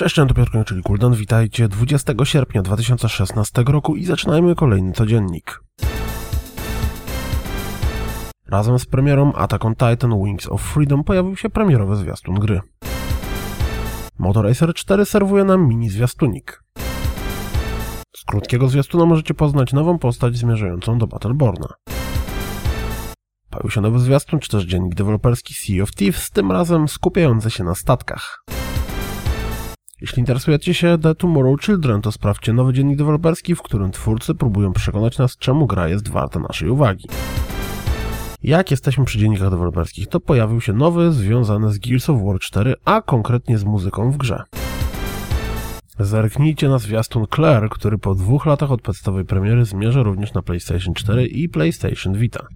Cześć, to Piotr czyli Kuldan, witajcie 20 sierpnia 2016 roku i zaczynajmy kolejny codziennik. Razem z premierą Attack on Titan Wings of Freedom pojawił się premierowy zwiastun gry. Motor Racer 4 serwuje nam mini zwiastunik. Z krótkiego zwiastuna możecie poznać nową postać zmierzającą do Battleborna. Pojawił się nowy zwiastun, czy też dziennik deweloperski Sea of Thieves, tym razem skupiający się na statkach. Jeśli interesujecie się The Tomorrow Children, to sprawdźcie nowy dziennik deweloperski, w którym twórcy próbują przekonać nas, czemu gra jest warta naszej uwagi. Jak jesteśmy przy dziennikach deweloperskich, to pojawił się nowy związany z Gears of War 4, a konkretnie z muzyką w grze. Zerknijcie na zwiastun Claire, który po dwóch latach od podstawowej premiery zmierza również na PlayStation 4 i PlayStation Vita.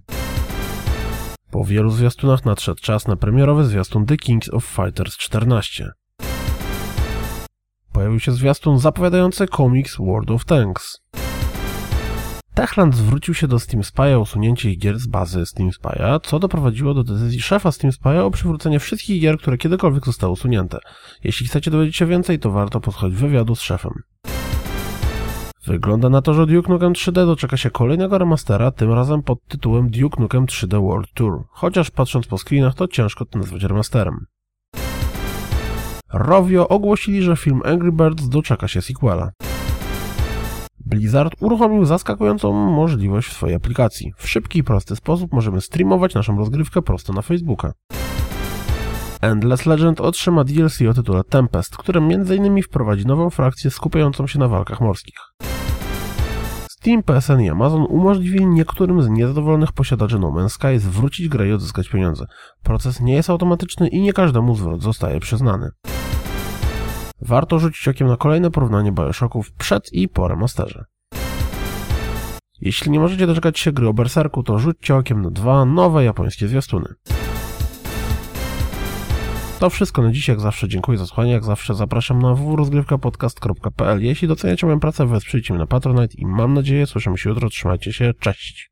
Po wielu zwiastunach nadszedł czas na premierowy zwiastun The Kings of Fighters 14. Pojawił się zwiastun zapowiadający komiks World of Tanks. Techland zwrócił się do Steam Spy'a o usunięcie ich gier z bazy Steam Spy'a, co doprowadziło do decyzji szefa Steam Spy'a o przywrócenie wszystkich gier, które kiedykolwiek zostały usunięte. Jeśli chcecie dowiedzieć się więcej, to warto posłuchać wywiadu z szefem. Wygląda na to, że Duke Nukem 3D doczeka się kolejnego remastera, tym razem pod tytułem Duke Nukem 3D World Tour. Chociaż patrząc po screenach, to ciężko to nazwać remasterem. Rovio ogłosili, że film Angry Birds doczeka się sequela. Blizzard uruchomił zaskakującą możliwość w swojej aplikacji. W szybki i prosty sposób możemy streamować naszą rozgrywkę prosto na Facebooka. Endless Legend otrzyma DLC o tytule Tempest, które m.in. wprowadzi nową frakcję skupiającą się na walkach morskich. Steam, PSN i Amazon umożliwili niektórym z niezadowolonych posiadaczy No Man's Sky zwrócić grę i odzyskać pieniądze. Proces nie jest automatyczny i nie każdemu zwrot zostaje przyznany. Warto rzucić okiem na kolejne porównanie Bioshocków przed i po remasterze. Jeśli nie możecie doczekać się gry o Berserku, to rzućcie okiem na dwa nowe japońskie zwiastuny. To wszystko na dziś, jak zawsze dziękuję za słuchanie, jak zawsze zapraszam na www.rozgrywkapodcast.pl Jeśli doceniacie moją pracę, wesprzyjcie mnie na Patronite i mam nadzieję słyszymy się jutro, trzymajcie się, cześć!